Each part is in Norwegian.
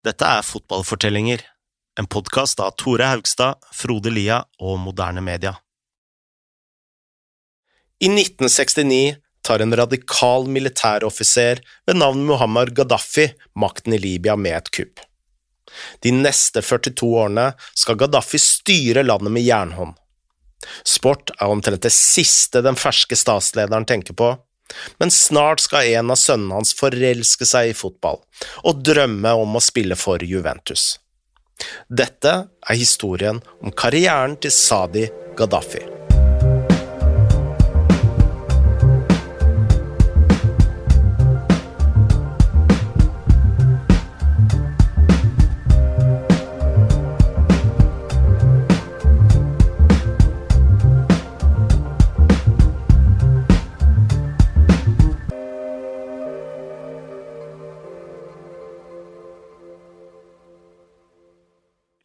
Dette er Fotballfortellinger, en podkast av Tore Haugstad, Frode Lia og Moderne Media. I 1969 tar en radikal militæroffiser ved navn Muhammad Gaddafi makten i Libya med et kupp. De neste 42 årene skal Gaddafi styre landet med jernhånd. Sport er omtrent det siste den ferske statslederen tenker på, men snart skal en av sønnene hans forelske seg i fotball og drømme om å spille for Juventus. Dette er historien om karrieren til Sadi Gaddafi.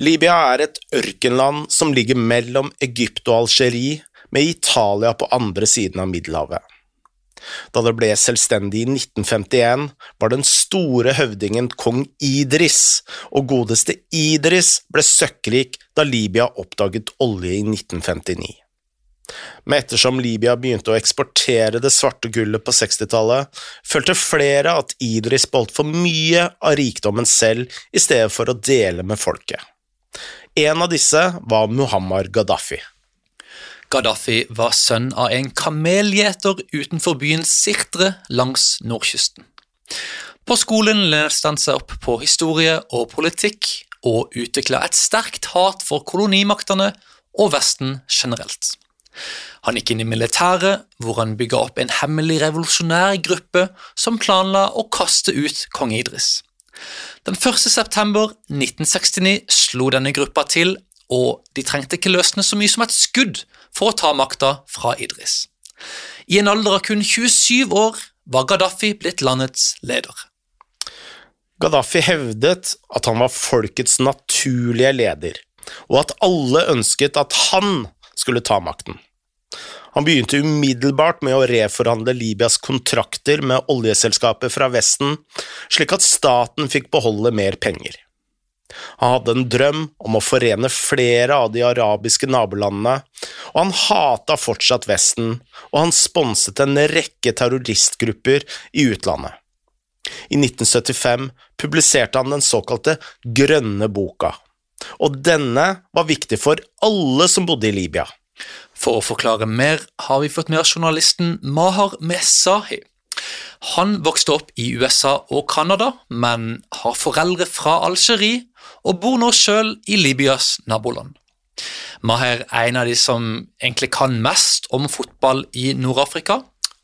Libya er et ørkenland som ligger mellom Egypt og Algerie, med Italia på andre siden av Middelhavet. Da det ble selvstendig i 1951, var den store høvdingen kong Idris, og godeste Idris ble søkkrik da Libya oppdaget olje i 1959. Men ettersom Libya begynte å eksportere det svarte gullet på 60-tallet, følte flere at Idris beholdt for mye av rikdommen selv i stedet for å dele med folket. En av disse var Muhammar Gaddafi. Gaddafi var sønn av en kamelgjeter utenfor byen Sirtre langs nordkysten. På skolen leste han seg opp på historie og politikk, og utvikla et sterkt hat for kolonimaktene og Vesten generelt. Han gikk inn i militæret, hvor han bygga opp en hemmelig revolusjonær gruppe som planla å kaste ut kong Idris. Den 1. september 1969 slo denne gruppa til, og de trengte ikke løsne så mye som et skudd for å ta makta fra Idris. I en alder av kun 27 år var Gaddafi blitt landets leder. Gaddafi hevdet at han var folkets naturlige leder, og at alle ønsket at han skulle ta makten. Han begynte umiddelbart med å reforhandle Libyas kontrakter med oljeselskaper fra Vesten, slik at staten fikk beholde mer penger. Han hadde en drøm om å forene flere av de arabiske nabolandene, og han hata fortsatt Vesten, og han sponset en rekke terroristgrupper i utlandet. I 1975 publiserte han den såkalte Grønne boka, og denne var viktig for alle som bodde i Libya. For å forklare mer har vi fått med oss journalisten Mahar Mesahi. Han vokste opp i USA og Canada, men har foreldre fra Algerie og bor nå selv i Libyas naboland. Maher er en av de som egentlig kan mest om fotball i Nord-Afrika,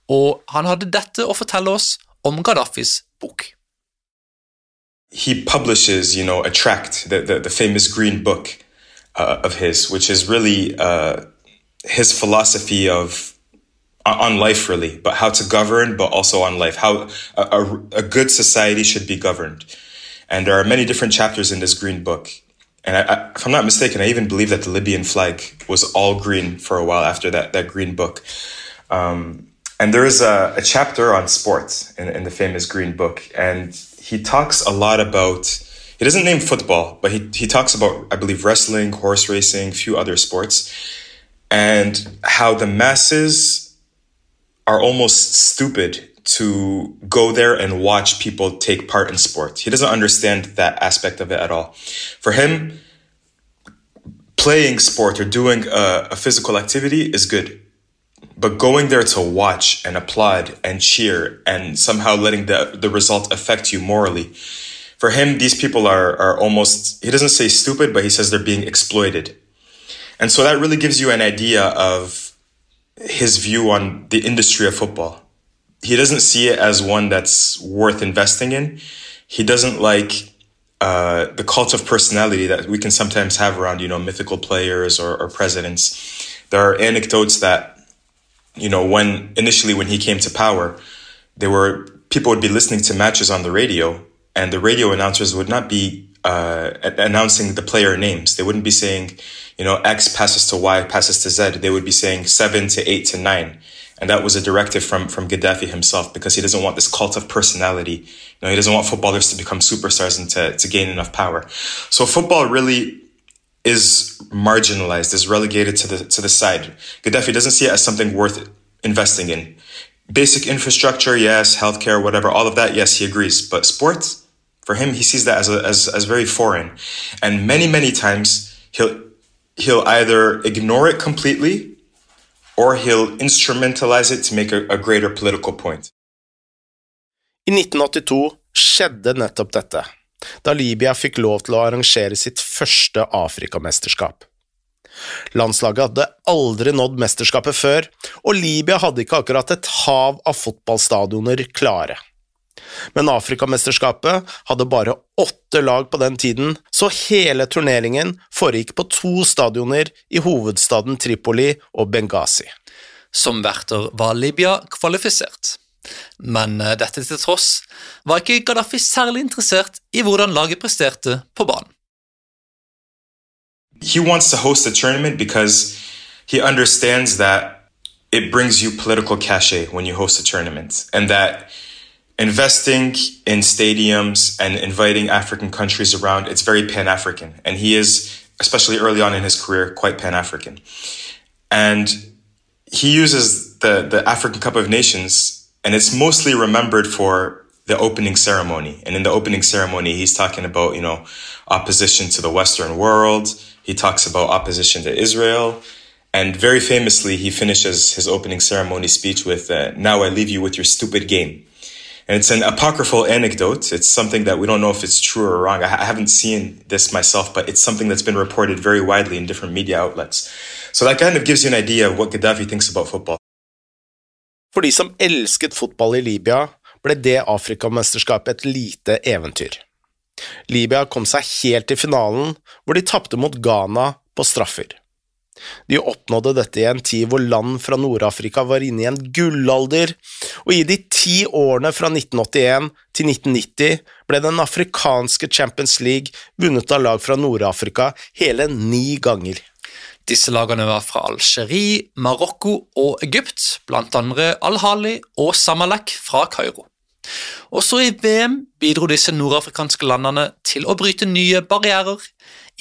og han hadde dette å fortelle oss om Gaddafis bok. He publishes, you know, a tract, the, the, the famous green book uh, of his, which is really uh, his philosophy of on life really but how to govern but also on life. How a, a, a, good society should be governed. And there are many different chapters in this green book. And I, I, if i'm not mistaken i even believe that the libyan flag was all green for a while after that, that green book. Um, and there is a, a chapter on sports in, in the famous green book. And he talks a lot about he doesn't name football but he, he talks about i believe wrestling horse racing a few other sports and how the masses are almost stupid to go there and watch people take part in sport. He doesn't understand that aspect of it at all. For him, playing sport or doing a, a physical activity is good. But going there to watch and applaud and cheer and somehow letting the, the result affect you morally, for him, these people are, are almost, he doesn't say stupid, but he says they're being exploited and so that really gives you an idea of his view on the industry of football. He doesn't see it as one that's worth investing in. He doesn't like uh, the cult of personality that we can sometimes have around, you know, mythical players or, or presidents. There are anecdotes that, you know, when initially when he came to power, there were people would be listening to matches on the radio, and the radio announcers would not be uh, announcing the player names. They wouldn't be saying, you know, X passes to Y, passes to Z. They would be saying seven to eight to nine. And that was a directive from, from Gaddafi himself because he doesn't want this cult of personality. You know, he doesn't want footballers to become superstars and to, to gain enough power. So football really is marginalized, is relegated to the to the side. Gaddafi doesn't see it as something worth investing in. Basic infrastructure, yes, healthcare, whatever, all of that, yes, he agrees. But sports, for him, he sees that as a, as as very foreign, and many many times he'll he'll either ignore it completely, or he'll instrumentalize it to make a, a greater political point. I 1982 skjedde nettopp dette. da Libya fikk lov til å arrangere sitt første Afrikamesterskap. Landslaget hadde aldri nådd mesterskapet før, og Libya hadde ikke akkurat et hav av fotballstadioner klare. Men Afrikamesterskapet hadde bare åtte lag på den tiden, så hele turneringen foregikk på to stadioner i hovedstaden Tripoli og Benghazi. Som verter var Libya kvalifisert. Men eh, dette til tross var ikke Gaddafi særlig interessert i hvordan laget presterte på banen. He wants to host a tournament because he understands that it brings you political cachet when you host a tournament, and that investing in stadiums and inviting African countries around, it's very Pan African. And he is, especially early on in his career, quite Pan African. And he uses the, the African Cup of Nations and it's mostly remembered for the opening ceremony. And in the opening ceremony, he's talking about, you know, opposition to the Western world. He talks about opposition to Israel. And very famously, he finishes his opening ceremony speech with, uh, Now I leave you with your stupid game. And it's an apocryphal anecdote. It's something that we don't know if it's true or wrong. I, haven't seen this myself, but it's something that's been reported very widely in different media outlets. So that kind of gives you an idea of what Gaddafi thinks about football. For de som elsket fotball i Libya, ble det Afrikamesterskapet et lite eventyr. Libya kom seg helt til finalen, hvor de tapte mot Ghana på straffer. De oppnådde dette i en tid hvor land fra Nord-Afrika var inne i en gullalder, og i de ti årene fra 1981 til 1990 ble den afrikanske Champions League vunnet av lag fra Nord-Afrika hele ni ganger. Disse lagene var fra Algerie, Marokko og Egypt, blant andre Al-Hali og Samalek fra Kairo. Også i VM bidro disse nordafrikanske landene til å bryte nye barrierer,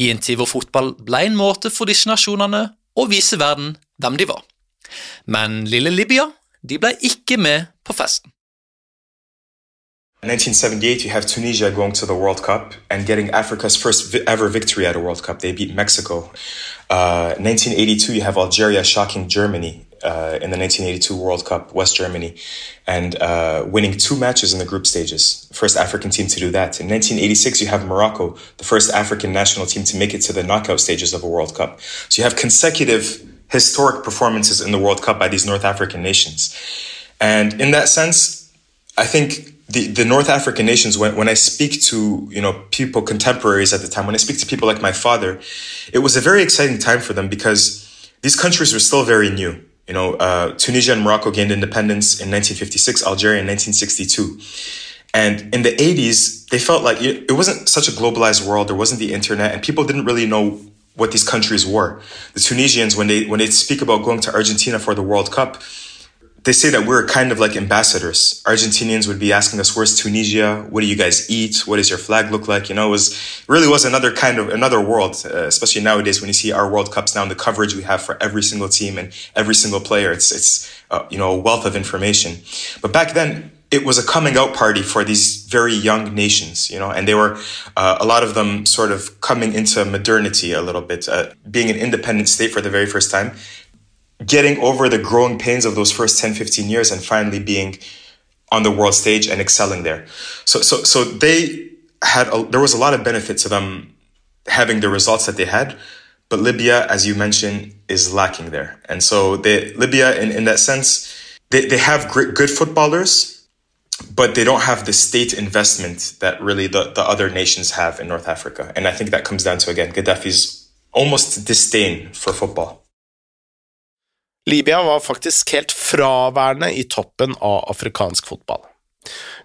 i en tid hvor fotball ble en måte for disse nasjonene å vise verden hvem de var. Men lille Libya de ble ikke med på festen. In 1978, you have Tunisia going to the World Cup and getting Africa's first ever victory at a World Cup. They beat Mexico. Uh, 1982, you have Algeria shocking Germany uh, in the 1982 World Cup, West Germany, and uh, winning two matches in the group stages. First African team to do that. In 1986, you have Morocco, the first African national team to make it to the knockout stages of a World Cup. So you have consecutive historic performances in the World Cup by these North African nations. And in that sense, I think the, the North African nations, when, when I speak to, you know, people, contemporaries at the time, when I speak to people like my father, it was a very exciting time for them because these countries were still very new. You know, uh, Tunisia and Morocco gained independence in 1956, Algeria in 1962. And in the 80s, they felt like it wasn't such a globalized world. There wasn't the internet and people didn't really know what these countries were. The Tunisians, when they, when they speak about going to Argentina for the World Cup, they say that we're kind of like ambassadors. Argentinians would be asking us, "Where's Tunisia? What do you guys eat? What does your flag look like?" You know, it was really was another kind of another world, uh, especially nowadays when you see our World Cups now and the coverage we have for every single team and every single player. It's it's uh, you know a wealth of information. But back then, it was a coming out party for these very young nations, you know, and they were uh, a lot of them sort of coming into modernity a little bit, uh, being an independent state for the very first time getting over the growing pains of those first 10, 15 years and finally being on the world stage and excelling there. So, so, so they had, a, there was a lot of benefit to them having the results that they had. But Libya, as you mentioned, is lacking there. And so they, Libya, in, in that sense, they, they have great, good footballers, but they don't have the state investment that really the, the other nations have in North Africa. And I think that comes down to, again, Gaddafi's almost disdain for football. Libya var faktisk helt fraværende i toppen av afrikansk fotball.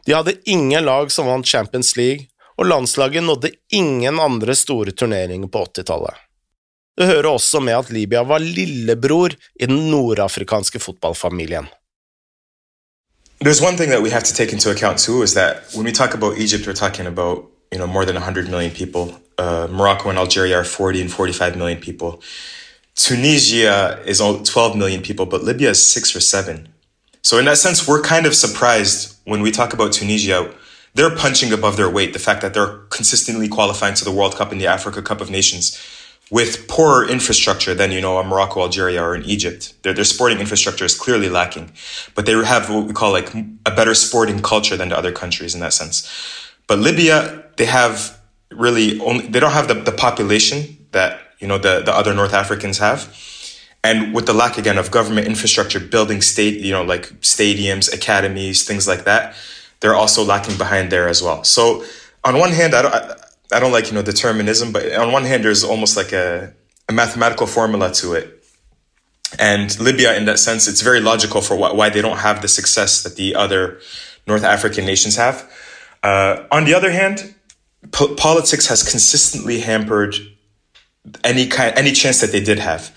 De hadde ingen lag som vant Champions League, og landslaget nådde ingen andre store turneringer på 80-tallet. Det hører også med at Libya var lillebror i den nordafrikanske fotballfamilien. there's one thing that we have to take into account too is that when we talk about Egypt, we're talking know more than 100 million people. Uh, Morocco and Algeria are 40 and 45 million people. Tunisia is 12 million people, but Libya is six or seven. So in that sense, we're kind of surprised when we talk about Tunisia. They're punching above their weight. The fact that they're consistently qualifying to the World Cup and the Africa Cup of Nations with poorer infrastructure than you know a Morocco, Algeria, or in Egypt. Their their sporting infrastructure is clearly lacking, but they have what we call like a better sporting culture than the other countries in that sense. But Libya, they have really only they don't have the, the population that you know the the other North Africans have. And with the lack again of government infrastructure, building state, you know, like stadiums, academies, things like that, they're also lacking behind there as well. So on one hand, I don't, I, I don't like, you know, determinism, but on one hand, there's almost like a, a mathematical formula to it. And Libya, in that sense, it's very logical for why, why they don't have the success that the other North African nations have. Uh, on the other hand, po- politics has consistently hampered any kind, any chance that they did have.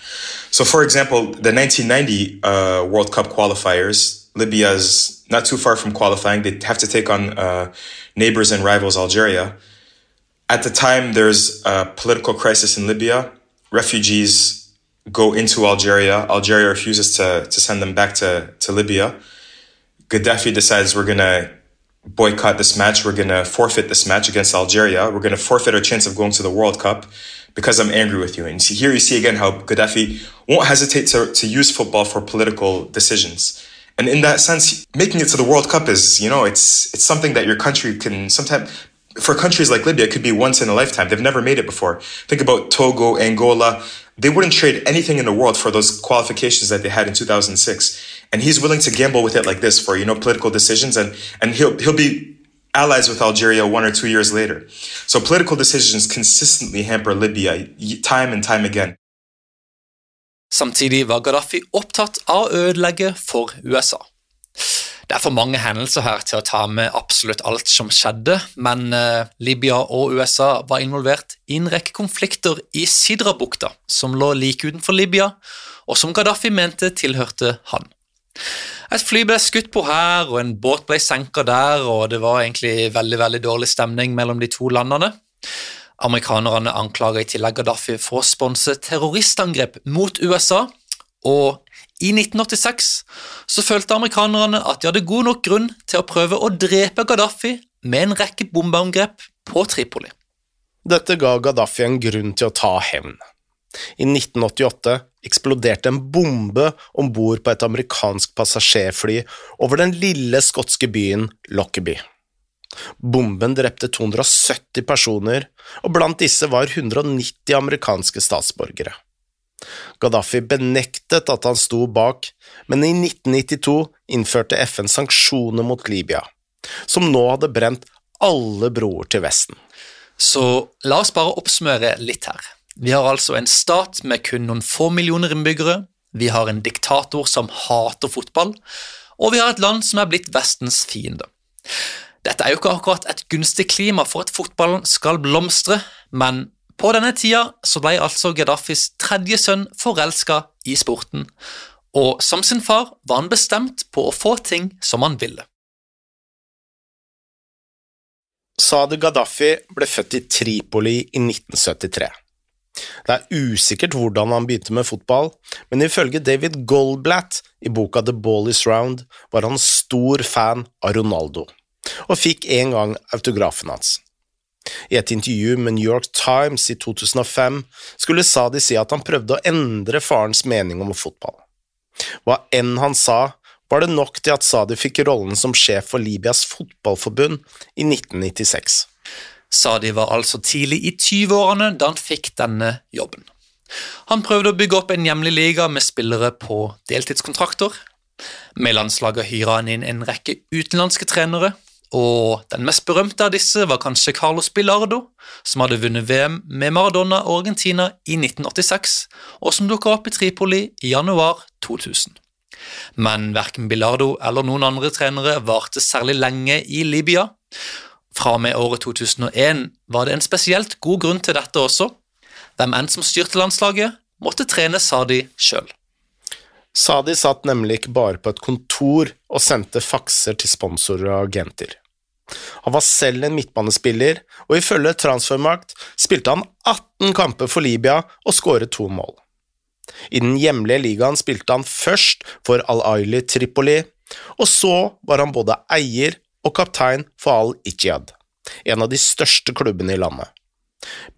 So, for example, the 1990 uh, World Cup qualifiers, Libya's not too far from qualifying. They have to take on uh, neighbors and rivals Algeria. At the time, there's a political crisis in Libya. Refugees go into Algeria. Algeria refuses to, to send them back to, to Libya. Gaddafi decides we're going to boycott this match. We're going to forfeit this match against Algeria. We're going to forfeit our chance of going to the World Cup because I'm angry with you. And here you see again how Gaddafi won't hesitate to, to use football for political decisions. And in that sense, making it to the World Cup is, you know, it's it's something that your country can sometimes for countries like Libya, it could be once in a lifetime. They've never made it before. Think about Togo, Angola. They wouldn't trade anything in the world for those qualifications that they had in 2006. And he's willing to gamble with it like this for, you know, political decisions. And, and he'll, he'll be allies with Algeria one or two years later. So political decisions consistently hamper Libya time and time again. Samtidig var Gaddafi opptatt av å ødelegge for USA. Det er for mange hendelser her til å ta med absolutt alt som skjedde, men eh, Libya og USA var involvert i en rekke konflikter i Sidra-bukta, som lå like utenfor Libya, og som Gaddafi mente tilhørte han. Et fly ble skutt på her, og en båt ble senka der, og det var egentlig veldig veldig dårlig stemning mellom de to landene. Amerikanerne anklager i tillegg Gaddafi for å sponse terroristangrep mot USA, og i 1986 så følte amerikanerne at de hadde god nok grunn til å prøve å drepe Gaddafi med en rekke bombeangrep på Tripoli. Dette ga Gaddafi en grunn til å ta hevn. I 1988 eksploderte en bombe om bord på et amerikansk passasjerfly over den lille skotske byen Lockerby. Bomben drepte 270 personer, og blant disse var 190 amerikanske statsborgere. Gaddafi benektet at han sto bak, men i 1992 innførte FN sanksjoner mot Libya, som nå hadde brent alle broer til Vesten. Så la oss bare oppsummere litt her. Vi har altså en stat med kun noen få millioner innbyggere, vi har en diktator som hater fotball, og vi har et land som er blitt Vestens fiende. Dette er jo ikke akkurat et gunstig klima for at fotballen skal blomstre, men på denne tida så ble altså Gaddafis tredje sønn forelska i sporten, og som sin far var han bestemt på å få ting som han ville. Saad Gaddafi ble født i Tripoli i 1973. Det er usikkert hvordan han begynte med fotball, men ifølge David Goldblatt i boka The Ball Is Round var han stor fan av Ronaldo, og fikk en gang autografen hans. I et intervju med New York Times i 2005 skulle Sadi si at han prøvde å endre farens mening om fotball. Hva enn han sa, var det nok til at Sadi fikk rollen som sjef for Libyas fotballforbund i 1996. Sadi var altså tidlig i 20-årene da han fikk denne jobben. Han prøvde å bygge opp en hjemlig liga med spillere på deltidskontrakter. Med landslaget hyra han inn en rekke utenlandske trenere, og den mest berømte av disse var kanskje Carlos Bilardo, som hadde vunnet VM med Maradona og Argentina i 1986, og som dukka opp i Tripoli i januar 2000. Men verken Bilardo eller noen andre trenere varte særlig lenge i Libya. Fra og med året 2001 var det en spesielt god grunn til dette også. Hvem enn som styrte landslaget, måtte trene Sadi sjøl. Sadi satt nemlig ikke bare på et kontor og sendte fakser til sponsorer og agenter. Han var selv en midtbanespiller, og ifølge Transfermarkt spilte han 18 kamper for Libya og skåret to mål. I den hjemlige ligaen spilte han først for Al-Aili Tripoli, og så var han både eier og kaptein for Al-Ijad, en av de største klubbene i landet.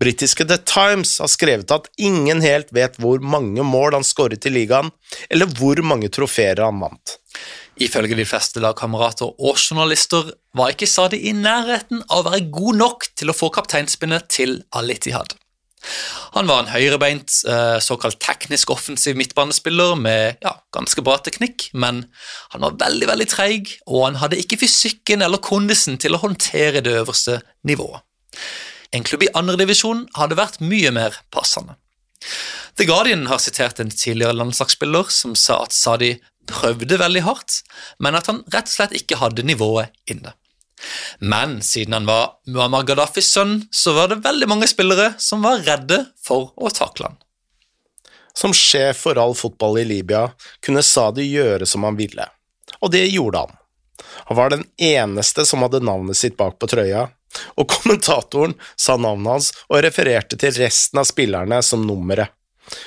Britiske The Times har skrevet at ingen helt vet hvor mange mål han skåret i ligaen, eller hvor mange trofeer han vant. Ifølge de fleste lagkamerater og journalister var ikke Sadi i nærheten av å være god nok til å få kapteinspinnet til Al-Ittihad. Han var en høyrebeint, eh, såkalt teknisk offensiv midtbanespiller med ja, ganske bra teknikk, men han var veldig veldig treig, og han hadde ikke fysikken eller kondisen til å håndtere det øverste nivået. En klubb i andredivisjon hadde vært mye mer passende. The Guardian har sitert en tidligere landslagsspiller som sa at Sadi prøvde veldig hardt, men at han rett og slett ikke hadde nivået inne. Men siden han var Muammar Gaddafis sønn, så var det veldig mange spillere som var redde for å takle han. Som sjef for all fotball i Libya kunne Sadi gjøre som han ville, og det gjorde han. Han var den eneste som hadde navnet sitt bak på trøya, og kommentatoren sa navnet hans og refererte til resten av spillerne som nummeret.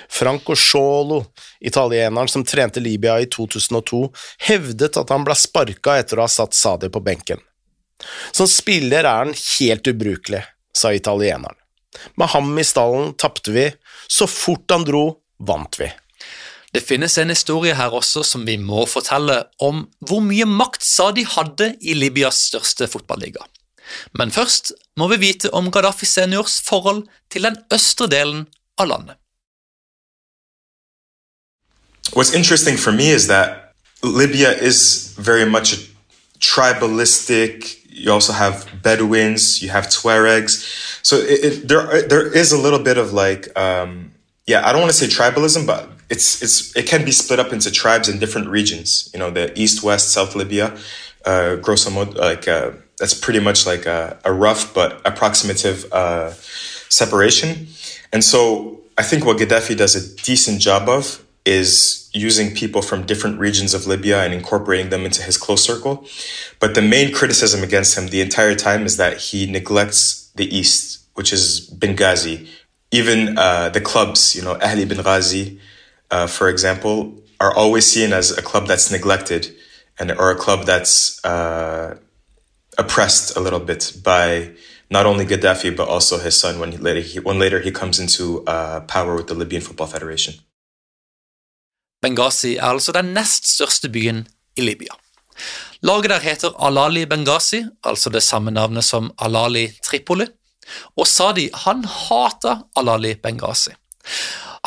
Franco Sciolo, italieneren som trente Libya i 2002, hevdet at han ble sparka etter å ha satt Sadi på benken. Som spiller er han helt ubrukelig, sa italieneren. Med ham i stallen tapte vi, så fort han dro, vant vi. Det finnes en historie her også som vi må fortelle, om hvor mye makt Sadi hadde i Libyas største fotballiga. Men først må vi vite om Gaddafi seniors forhold til den østre delen av landet. What's interesting for me is that Libya is very much a tribalistic. You also have Bedouins, you have Tuaregs, so it, it, there there is a little bit of like, um, yeah, I don't want to say tribalism, but it's it's it can be split up into tribes in different regions. You know, the East, West, South Libya, uh, grosso modo, like. Uh, that's pretty much like a, a rough but approximative uh, separation. And so I think what Gaddafi does a decent job of is using people from different regions of Libya and incorporating them into his close circle. But the main criticism against him the entire time is that he neglects the East, which is Benghazi. Even uh, the clubs, you know, Ahli Benghazi, uh, for example, are always seen as a club that's neglected and or a club that's uh, oppressed a little bit by not only Gaddafi but also his son when he later he, when later he comes into uh, power with the Libyan Football Federation. Benghazi er altså den nest største byen i Libya. Laget der heter Alali Benghazi, altså det samme navnet som Alali Tripoli, og Sadi han hata Alali Benghazi.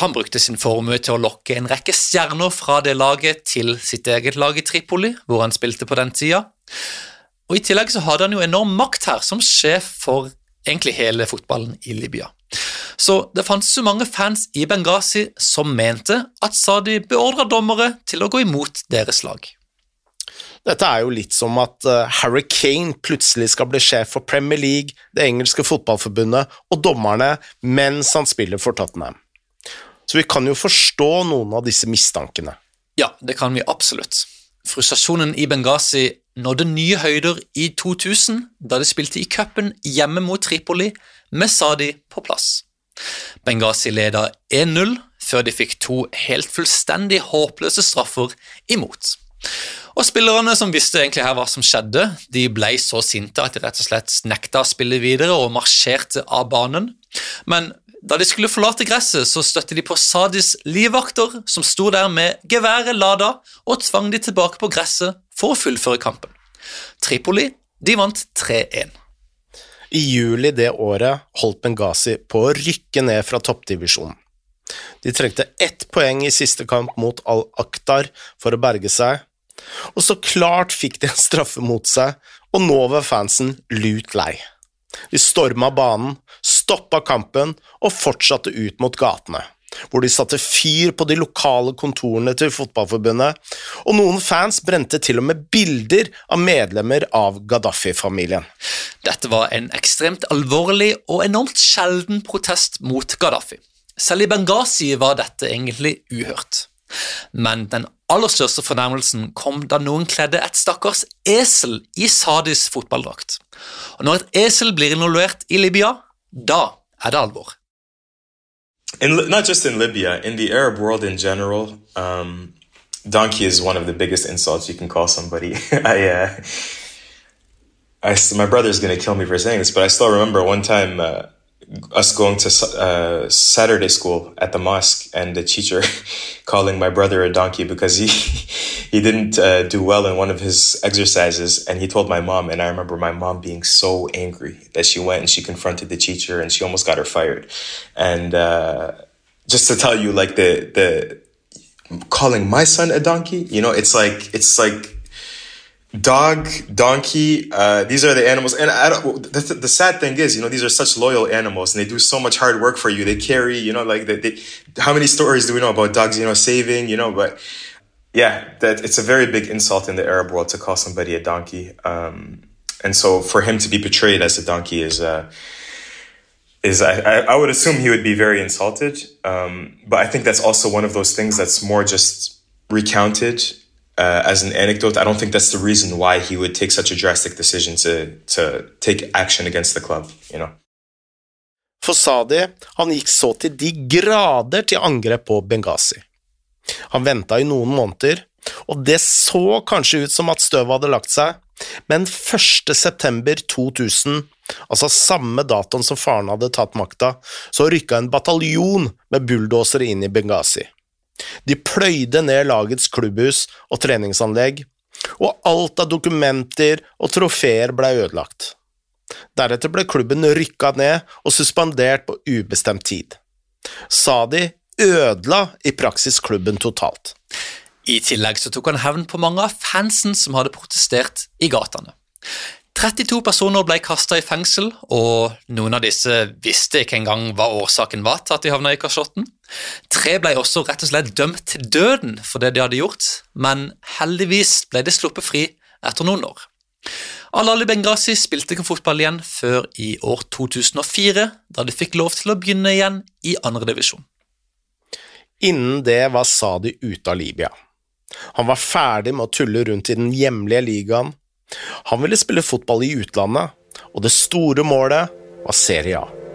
Han brukte sin formue til å lokke en rekke stjerner fra det laget til sitt eget lag i Tripoli, hvor han spilte på den tida. Og I tillegg så hadde han jo enorm makt her, som sjef for egentlig hele fotballen i Libya. Så det fantes så mange fans i Benghazi som mente at Sadi beordra dommere til å gå imot deres lag. Dette er jo litt som at uh, Harry Kane plutselig skal bli sjef for Premier League, det engelske fotballforbundet og dommerne mens han spiller for Tottenham. Så vi kan jo forstå noen av disse mistankene. Ja, det kan vi absolutt. Frustrasjonen i Benghazi nådde nye høyder i 2000, da de spilte i cupen hjemme mot Tripoli med Sadi på plass. Benghazi leda 1-0 før de fikk to helt fullstendig håpløse straffer imot. Og Spillerne som visste egentlig her hva som skjedde, de ble så sinte at de rett og slett nekta å spille videre og marsjerte av banen. Men da de skulle forlate gresset, så støtte de på Sadis livvakter, som sto der med geværet lada, og tvang de tilbake på gresset for å fullføre kampen. Tripoli de vant 3-1. I juli det året holdt Benghazi på å rykke ned fra toppdivisjonen. De trengte ett poeng i siste kamp mot Al-Akhtar for å berge seg, og så klart fikk de en straffe mot seg, og nå var fansen lut lei. De storma banen, stoppa kampen og fortsatte ut mot gatene hvor de satte fyr på de lokale kontorene til Fotballforbundet, og noen fans brente til og med bilder av medlemmer av Gaddafi-familien. Dette var en ekstremt alvorlig og enormt sjelden protest mot Gaddafi. Selv i Benghazi var dette egentlig uhørt. Men den aller største fornærmelsen kom da noen kledde et stakkars esel i Sadis fotballdrakt. Og når et esel blir involvert i Libya, da er det alvor. In, not just in Libya, in the Arab world in general, um, donkey is one of the biggest insults you can call somebody. I, uh, I, my brother's gonna kill me for saying this, but I still remember one time uh, us going to uh, Saturday school at the mosque and the teacher calling my brother a donkey because he he didn't uh, do well in one of his exercises and he told my mom and I remember my mom being so angry that she went and she confronted the teacher and she almost got her fired. And uh, just to tell you like the the calling my son a donkey you know it's like it's like dog, donkey, uh, these are the animals. And the, the, sad thing is, you know, these are such loyal animals and they do so much hard work for you. They carry, you know, like they, they, how many stories do we know about dogs, you know, saving, you know, but yeah, that it's a very big insult in the Arab world to call somebody a donkey. Um, and so for him to be portrayed as a donkey is, uh, is I, I would assume he would be very insulted. Um, but I think that's also one of those things that's more just recounted uh, as an anecdote, I don't think that's the reason why he would take such a drastic decision to, to take action against the club, you know. For Sadi, han gikk så til de grader til angrep på Benghazi. Han venta i noen måneder, og det så kanskje ut som at støvet hadde lagt seg, men 1. september 2000, altså samme datoen som faren hadde tatt makta, så rykka en bataljon med bulldosere inn i Benghazi. De pløyde ned lagets klubbhus og treningsanlegg, og alt av dokumenter og trofeer ble ødelagt. Deretter ble klubben rykka ned og suspendert på ubestemt tid. Sadi ødela i praksis klubben totalt. I tillegg så tok han hevn på mange av fansen som hadde protestert i gatene. 32 personer ble kasta i fengsel, og noen av disse visste ikke engang hva årsaken var til at de havna i kasjotten. Tre ble også rett og slett dømt til døden for det de hadde gjort, men heldigvis ble de sluppet fri etter noen år. Alali Benghazi spilte ikke fotball igjen før i år 2004, da de fikk lov til å begynne igjen i andredivisjon. Innen det var Sadi ute av Libya. Han var ferdig med å tulle rundt i den hjemlige ligaen han ville spille fotball i utlandet, og det store målet var Serie A.